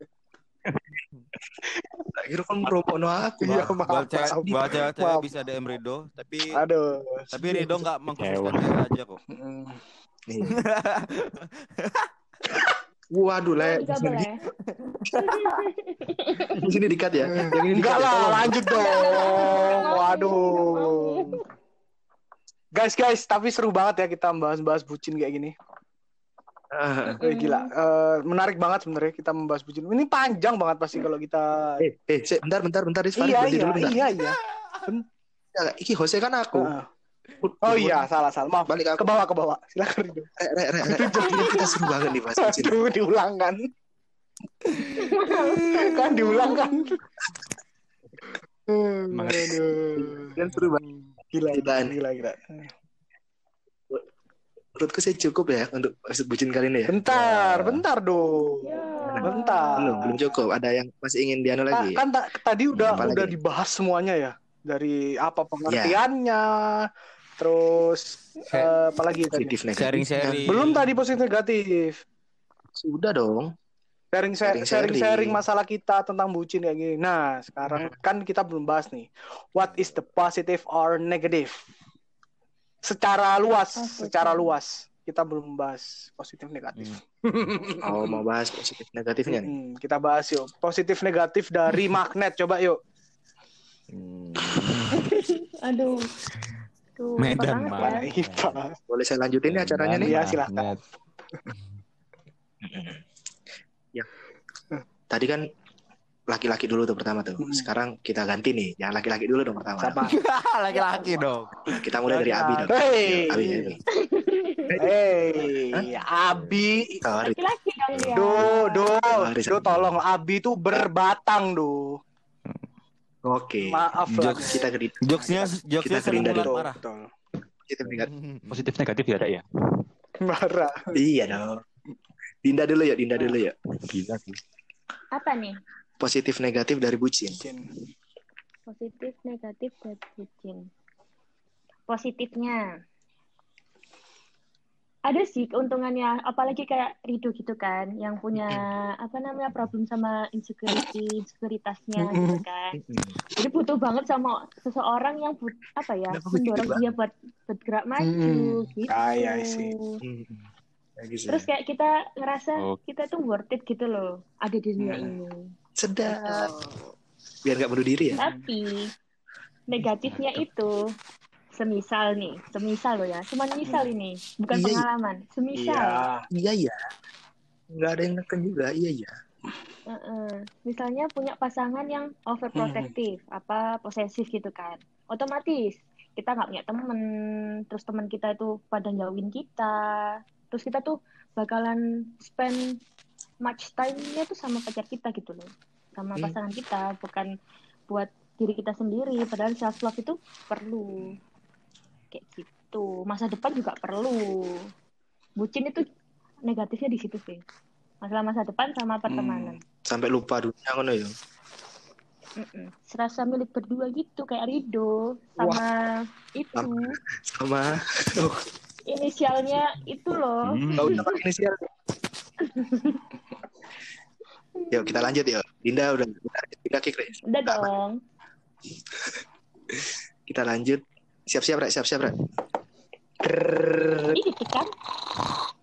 Tak kira kan merompokno aku. Iya, maaf. Buat cewek, bisa DM Rido, tapi Aduh. tapi Rido nggak mengkhususkan aja kok. Nih. Waduh, le. Enggak boleh. Di sini dikat ya. Yang ini Enggak dikat ya, lah, lanjut dong. Waduh. Guys, guys, tapi seru banget ya kita bahas-bahas bucin kayak gini. Ah, Eh, gila, Eh, menarik banget sebenarnya kita membahas bucin. Ini panjang banget pasti kalau kita. Eh, eh, bentar, bentar, bentar. Farid, iya, berhenti iya, dulu, bentar. iya, iya. Ya, Iki Jose kan aku. Heeh. Oh iya, salah, salah. Maaf. Balik Ke aku. bawah, ke bawah. Silakan. Rek, rek, rek. Ini kita seru banget nih, Mas. Bucin. Aduh, diulang kan? kan diulang kan? Aduh. Kan seru banget. Gila, gila, gila, gila. Menurutku sih cukup ya untuk episode bucin kali ini ya. Bentar, bentar dong. Ya. Bentar. Belum, belum cukup. Ada yang masih ingin dianu lagi. kan ta- tadi udah udah lagi? dibahas semuanya ya dari apa Ya. Terus eh, apa lagi tadi Positif negatif. Sharing-sharing. belum tadi positif negatif Sudah dong. sharing sharing Sharing-sharing. sharing masalah kita tentang bucin kayak gini nah sekarang kan kita belum bahas nih what is the positive or negative secara luas Positif. secara luas kita belum bahas positif negatif Oh, mau bahas positif negatifnya nih. Hmm, kita bahas yuk positif negatif dari magnet coba yuk Hmm. Aduh. Tuh, Medan banget mana? ya. Ipa. Boleh saya lanjutin nih acaranya nih? Iya, silakan. Tadi kan laki-laki dulu tuh pertama tuh. Hmm. Sekarang kita ganti nih. Yang laki-laki dulu dong pertama. siapa Laki-laki dong. Kita mulai dari Abi dong. Hey. Abi, Abi. Hey, Abi. Laki-laki dong dia. do, do, do, tolong Abi tuh berbatang do. Oke. Maaf lah. Jokes. Kita ke Jokesnya jokesnya Kita sering Betul, marah. betul. kita negatif. Positif negatif ya ada ya. Marah. Iya dong. Dinda dulu ya, Dinda dulu ya. Gila sih. Apa nih? Positif negatif dari bucin. Bucin. Positif, negatif, dan bucin. Positifnya. Ada sih keuntungannya, apalagi kayak Rido gitu kan, yang punya apa namanya problem sama insecurity, insekuritasnya gitu kan. Jadi butuh banget sama seseorang yang but, apa ya, begitu, mendorong dia buat bergerak maju gitu. Ah, iya, I see. Hmm. Ya. Terus kayak kita ngerasa Oh. kita tuh worth it gitu loh, ada di dunia Hmm. ini. sedap. Biar nggak bunuh diri ya. Tapi negatifnya itu semisal nih, semisal loh ya, cuma misal ini, bukan Iya. pengalaman, semisal. Iya. Iya ya. Nggak ada yang neken juga. Iya ya. Heeh. Misalnya punya pasangan yang overprotective, apa posesif gitu kan, otomatis kita nggak punya temen, terus teman kita itu pada jauhin kita, terus kita tuh bakalan spend much time-nya tuh sama pacar kita gitu loh, sama Hmm. pasangan kita, bukan buat diri kita sendiri. Padahal self love itu perlu, kayak gitu. Masa depan juga perlu. Bucin itu negatifnya di situ sih, masalah masa depan sama pertemanan. Sampai lupa dunia ngono ya. Serasa milik berdua gitu kayak Rido sama itu Sama. Sama. inisialnya itu loh. Hmm. Pakai inisial. Yuk kita lanjut ya. Dinda udah udah, Rek. Udah dong. Kita lanjut. Siap-siap Rek, siap-siap Rek. Ini kan?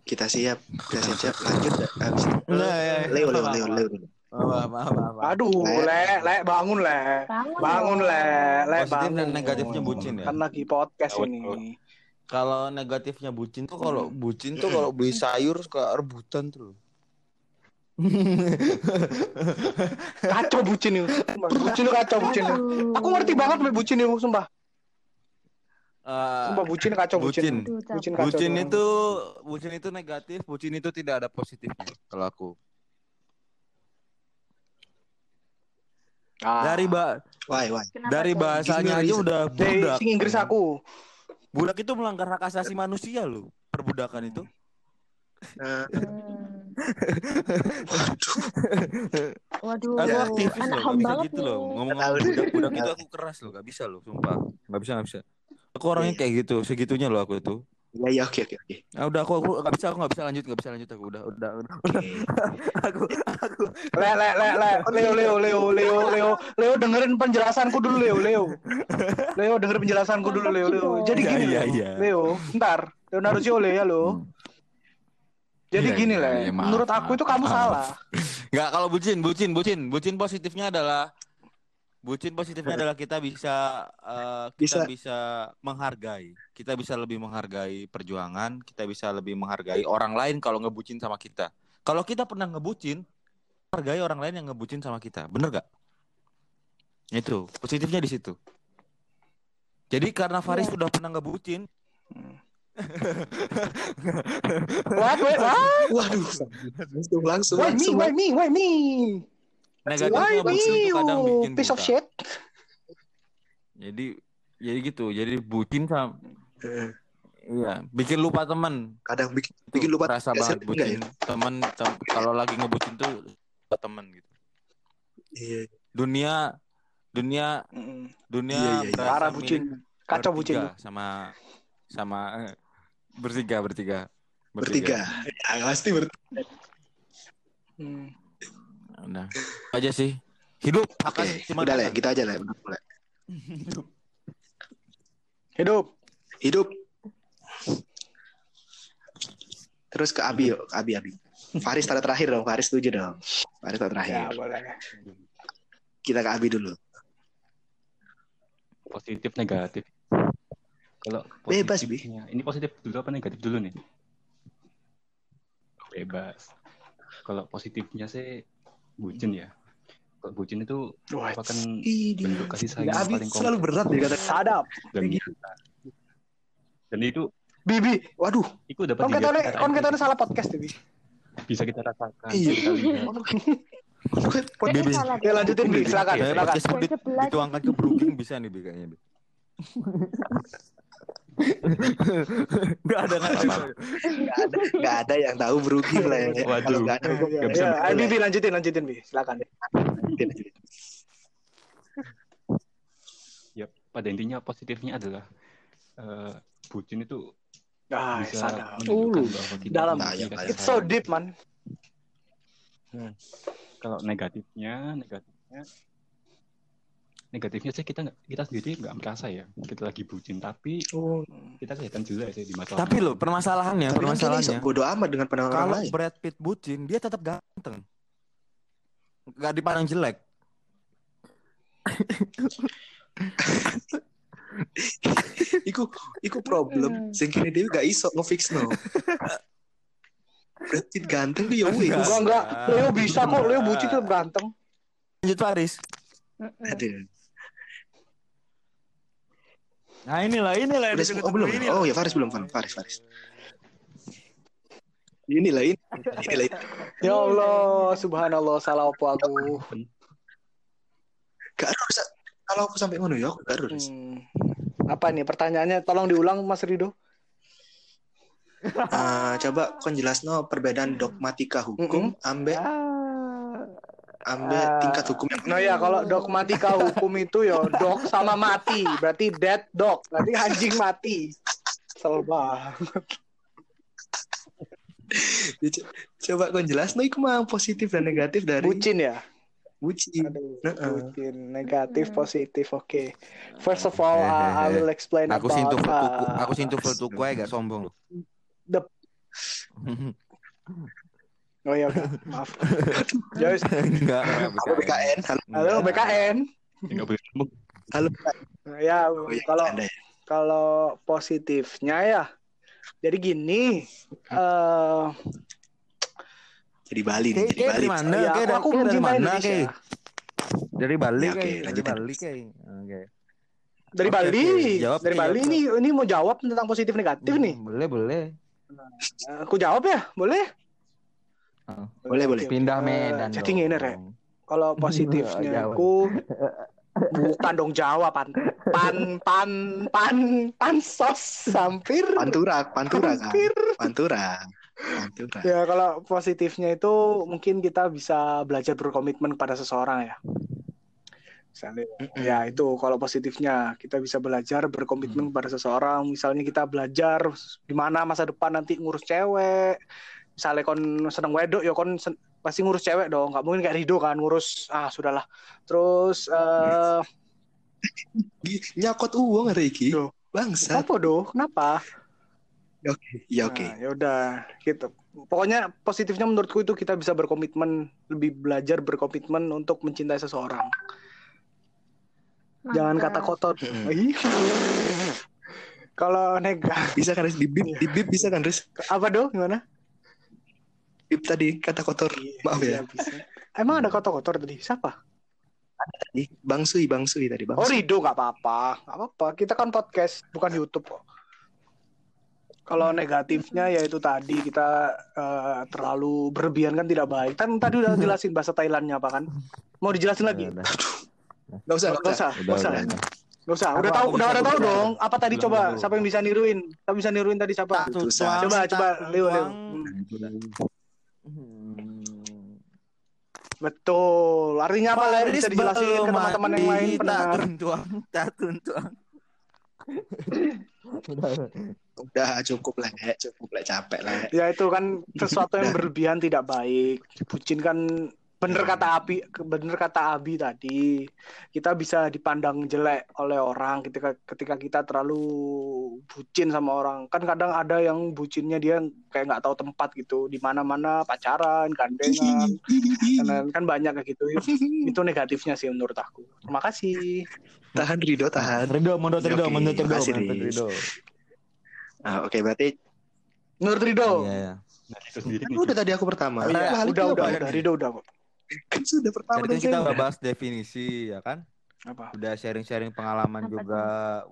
Kita siap. Kita siap-siap lanjut. Habis itu. Ya, ya. Leo, Leo, Leo, Leo. Maaf, maaf, maaf. Aduh, Le. le, le, bangun le. Bangun. Le, le Positif bangun. dan negatifnya bucin ya? Kan lagi podcast Tahu, ini. Kalau negatifnya bucin tuh kalau bucin tuh kalau beli sayur suka rebutan tuh. Kacau bucin itu. Bucin itu kacau bucin itu. Aku ngerti banget bucin itu, sumpah. Eh, Sumpah bucin kacau bucin. bucin. Bucin kacau. bucin doang. itu bucin itu negatif, bucin itu tidak ada positifnya kalau aku. Ah. Dari ba Why, why? Dari bahasanya aja udah budak. sing Inggris aku. Budak itu melanggar hak asasi manusia loh, perbudakan itu. Nah, Hmm. Waduh, Aku Ya. aktivis anak loh, ham gak bisa banget gitu loh. Ngomong budak-budak itu aku keras loh, gak bisa loh, sumpah. Gak bisa, gak bisa. Aku orangnya Iya. kayak gitu, segitunya loh aku itu. ya, ya, oke, oke, oke. Ah, udah aku, aku gak bisa, aku gak bisa lanjut, gak bisa lanjut aku udah, udah, udah. Oke. aku, aku. Le, le, le, le. Leo, Leo, Leo, Leo, Leo, Leo dengerin penjelasanku dulu, Leo, Leo. Leo dengerin penjelasanku dulu, Leo, Leo. Jadi gini, Leo. iya. Leo, ntar. Leonardo Ciole ya, lo. Jadi Iya, gini, Le. iya, maaf, Menurut aku maaf, itu kamu maaf. salah. Nggak kalau bucin, bucin, bucin, bucin positifnya adalah bucin positifnya adalah kita bisa eh, kita bisa. menghargai, kita bisa lebih menghargai perjuangan, kita bisa lebih menghargai orang lain kalau ngebucin sama kita. Kalau kita pernah ngebucin, hargai orang lain yang ngebucin sama kita, bener gak? Itu positifnya di situ. Jadi karena Faris Iya. sudah pernah ngebucin, What, wait, what? Waduh. Langsung, langsung, Why me, why me, why me? Negatifnya bucin itu kadang bikin piece of buta. shit? Jadi jadi gitu, jadi bucin sama Heeh. Iya, bikin lupa teman. Kadang bikin, Itu bikin lupa Rasa banget bucin Enggak teman tem- kalau lagi ngebucin tuh lupa teman gitu. Iya. Dunia dunia dunia Iya, iya, iya. Parah bucin. Kacau bucin. bertiga sama sama eh, bertiga bertiga Bertiga. Ya, pasti bertiga. Hmm. Nah, aja sih. Hidup Oke, akan cuma udah lah, gitu aja lah. Udah mulai. Hidup. Hidup. Terus ke Abi yuk, ke Abi Abi. Faris tanda terakhir dong, Faris setuju dong. Faris tanda terakhir. Ya, boleh. Kita ke Abi dulu. Positif negatif. Kalau Bebas, Bi. positifnya, ini positif dulu apa negatif dulu nih? Bebas. Kalau positifnya sih bucin ya. Kalau bucin itu merupakan bentuk kasih sayang Ya, yang paling selalu kompleks berat dia kata. sadap. dan nyata. Dan itu Bibi, Waduh, itu dapat kon secara kon empiris. salah podcast tuh, Bi. bisa kita rasakan, Iya. Bibi. Ya lanjutin Bi, silakan, silakan. podcast dituangkan ke Brooking bisa nih Bi kayaknya Bi. Gak ada nggak ada. Nggak ada, yang tahu Brooking lah ya. Waduh. Kalau nggak ada, Ya, Nggak bisa ya, Bi, ya. Bi, lanjutin, lanjutin Bi, silakan. Ya, pada intinya positifnya adalah eh, bucin itu Ah, bisa sadar. Uh, dalam. Nah, kasih It's so deep, man. Kalau negatifnya, negatifnya, negatifnya sih kita nggak- kita sendiri nggak merasa ya kita lagi bucin, tapi Oh, kita kelihatan jelas sih di mata Tapi orang. loh permasalahannya, tapi kan permasalahannya. bodo amat dengan pandangan orang Kalau lain. Brad Pitt bucin, dia tetap ganteng. Gak dipandang jelek. Iku, iku problem. Sing kini dia gak iso ngefix no. Brad Pitt ganteng tuh ya wis. Enggak, enggak. Leo bisa kok, Leo bucin tetap ganteng. Lanjut Faris. Mm-mm. Aduh. Nah inilah, inilah yang Udah disebut semua- oh, belum. ini. Oh ya Faris belum, Faris, Faris. Inilah ini. Inilah ini. Ya Allah, subhanallah, salah apa aku. Gak harus kalau aku sampai ngono ya aku gak harus. Hmm. Apa nih pertanyaannya? Tolong diulang Mas Rido. Eh, coba kon jelasno perbedaan dogmatika hukum ambek ambek tingkat hukum yang Nah ya kalau dogmatika hukum itu ya dog sama mati, berarti dead dog, berarti anjing mati. Kesel banget. Ya, co- coba kon jelasno iku mah positif dan negatif dari Bucin ya? bucin. Aduh, Heeh. bucin. Negatif, Hmm. positif, oke. First of all, uh, I will explain Aku about, sintu uh, aku sintu aja gak sombong. The- Oh ya udah, maaf. Ya wis. Enggak, enggak Halo BKN, halo, BKN. Ya, boleh halo. Ya, Oh, ya, kalau ya. kalau positifnya ya. Jadi gini, eh Jadi Bali nih, jadi Bali. dari mana? ya, aku, dari aku dari mana? Kayak dari Bali Ya, oke, dari. Bali kayak. Oke. Dari Bali. Jawab, dari Bali jawab. ini ini mau jawab tentang positif negatif nih. Hmm, Boleh, boleh. Aku jawab ya, boleh? Oh. Boleh, boleh. Pindah oke. Medan. Jadi dong. ngene rek, kalau positifnya aku bukan dong Jawa pan pan pan pan pansos hampir Pantura, Pantura kan. hampir Pantura. Pantura. ya kalau positifnya itu mungkin kita bisa belajar berkomitmen kepada seseorang ya misalnya Mm-mm. ya itu kalau positifnya kita bisa belajar berkomitmen kepada seseorang misalnya kita belajar gimana masa depan nanti ngurus cewek misalnya kon seneng wedok ya kon sen- pasti ngurus cewek dong nggak mungkin kayak Rido kan ngurus ah sudahlah terus eh Gi- Nyakot uang. Duh. Bangsa. apa doh kenapa Oke, ya oke. Nah, ya udah gitu. Pokoknya positifnya menurutku itu kita bisa berkomitmen, lebih belajar berkomitmen untuk mencintai seseorang. Jangan kata kotor. Kalau nega Bisa kan Riz? Di bip, di bip bisa kan Riz? apa doh gimana? Bip tadi kata kotor. Maaf ya. Iya, bisa. Emang ada kata kotor tadi? Siapa? Tadi Bang Sui, Bang Sui tadi Bang. Oh. Rido nggak apa-apa, nggak apa-apa. Kita kan podcast bukan YouTube kok. Kalau negatifnya ya itu tadi kita eh, terlalu berlebihan kan tidak baik. Kan tadi udah jelasin bahasa Thailandnya apa kan? Mau dijelasin lagi? Udah, Nggak usah, Gak nggak usah. gak usah. udah. Gak usah, udah tahu, udah udah tahu dong. Apa tadi coba? Siapa yang bisa niruin? Siapa bisa niruin tadi siapa? Coba, coba, Leo, Leo. Hmm. Betul. Artinya apa? Faris Bisa dijelasin ke teman-teman yang lain pendengar. tuntuang, tak tuntuang. Udah, cukup lah, cukup lah, capek lah. Ya itu kan sesuatu yang berlebihan tidak baik. Bucin kan bener kata Abi, bener kata Abi tadi. Kita bisa dipandang jelek oleh orang ketika ketika kita terlalu bucin sama orang. Kan kadang ada yang bucinnya dia kayak nggak tahu tempat gitu, di mana-mana pacaran, gandengan, kan, kan banyak kayak gitu. Itu negatifnya sih menurut aku. Terima kasih. tahan Rido, tahan. Ridho, menurut Ya, Ridho, oke. menurut Ridho, Makasih, menurut Riz. Ridho. Ah, Oke, berarti Menurut Rido. Iya, iya. Nah, itu sendiri kan udah tadi aku pertama. Balik udah, udah, ya? udah, Rido udah kok. Kan sudah pertama Tadi kan kita udah bahas definisi ya kan? Apa? Udah sharing-sharing pengalaman Apa juga,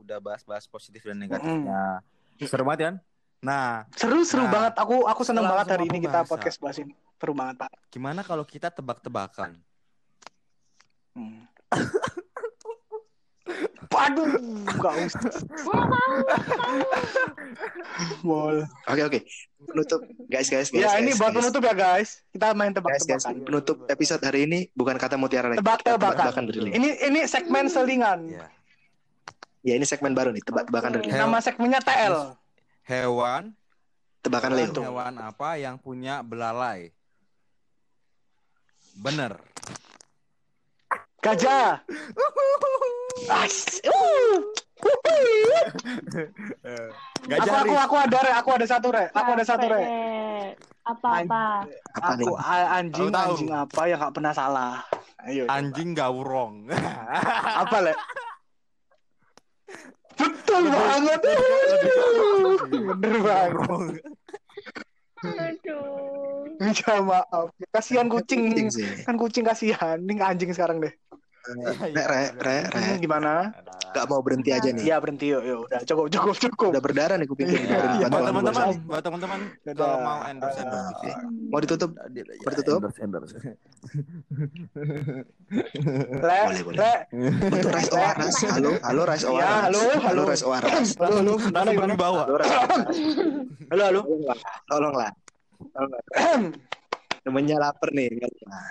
udah bahas-bahas positif dan negatifnya. Seru banget kan? Nah, Seru seru Nah, banget. Aku aku seneng banget hari ini kita pembahasan. podcast bahas ini. seru banget pak Gimana kalau kita tebak-tebakan? Hmm. Waduh, gak usah. Boleh. Oke oke. Penutup guys guys guys. Ya, ini guys, buat guys. penutup ya, guys. Kita main Guys guys, tebak-tebakan. penutup episode hari ini bukan kata mutiara lagi. Tebak-tebakan. Tebak-tebakan dari Link. Ini ini segmen selingan. Ya. Ya ini segmen baru nih, tebak-tebakan dari Nama segmennya TL. Hewan, Tebakan Leo. Hewan apa yang punya belalai? Bener. Gajah. Uh. Aku aku aku ada re, aku ada satu re, aku ada satu re. Apa nih? Aku anjing tahu. anjing apa yang gak pernah salah. Ayo. coba. Anjing gaurong. apa le? Betul banget. Bener banget. Aduh. Minta maaf. Kasihan kucing. Kan kucing kasihan. Ini anjing sekarang deh. Re, re, re, re. Gimana? Gak mau berhenti aja nih. Iya berhenti yuk, yuk. Udah cukup cukup cukup. Udah berdarah nih kuping Iya, iya, buat teman-teman, gua. buat teman-teman kalau mau endorse endorse Oke. Mau ditutup? Bertutup? Endorse, endorse. Le, Boleh, boleh. le. Untuk Rais Oaras. Halo, halo Rais Ya, Oaras. halo, halo. Rais Oaras. Halo, halo. Gimana? Halo Rais Oaras. Halo, halo. Tolonglah. Tolonglah. Temennya lapar nih.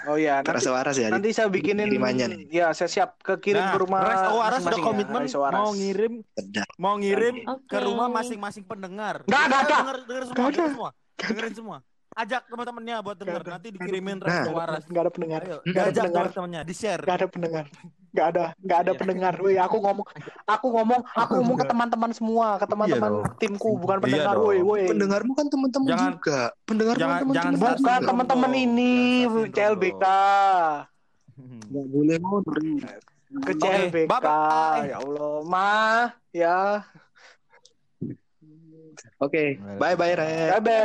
Oh iya, nanti Oaras ya. nanti saya bikinin kirimannya nih. Ya, saya siap ke kirim Nah, ke rumah Res Owaras udah masing-masing ya, komitmen Owaras. mau ngirim Sedap. mau ngirim Oke. ke rumah masing-masing pendengar. Nggak, nggak ada. Denger, denger semua, Nggak ada. semua. Dengerin semua. Ajak teman-temannya buat denger. Ada. Nanti dikirimin Nah. Res Owaras. Enggak ada pendengar. Ayo, Nggak ada pendengar. teman-temannya, di-share. Enggak ada pendengar. Enggak ada, enggak ada Iya. pendengar. Woi, aku ngomong aku ngomong aku ngomong ke teman-teman semua, ke teman-teman Iya timku, bukan Iya pendengar. Woi, woi. Pendengarmu kan teman-teman Jangan- juga. Pendengar jangan- teman-teman jangan Bukan teman-teman ini CLBK. Nggak boleh mundur. Ke CLBK. Ya Allah, Ma, ya. Oke, bye bye Rais. Bye bye.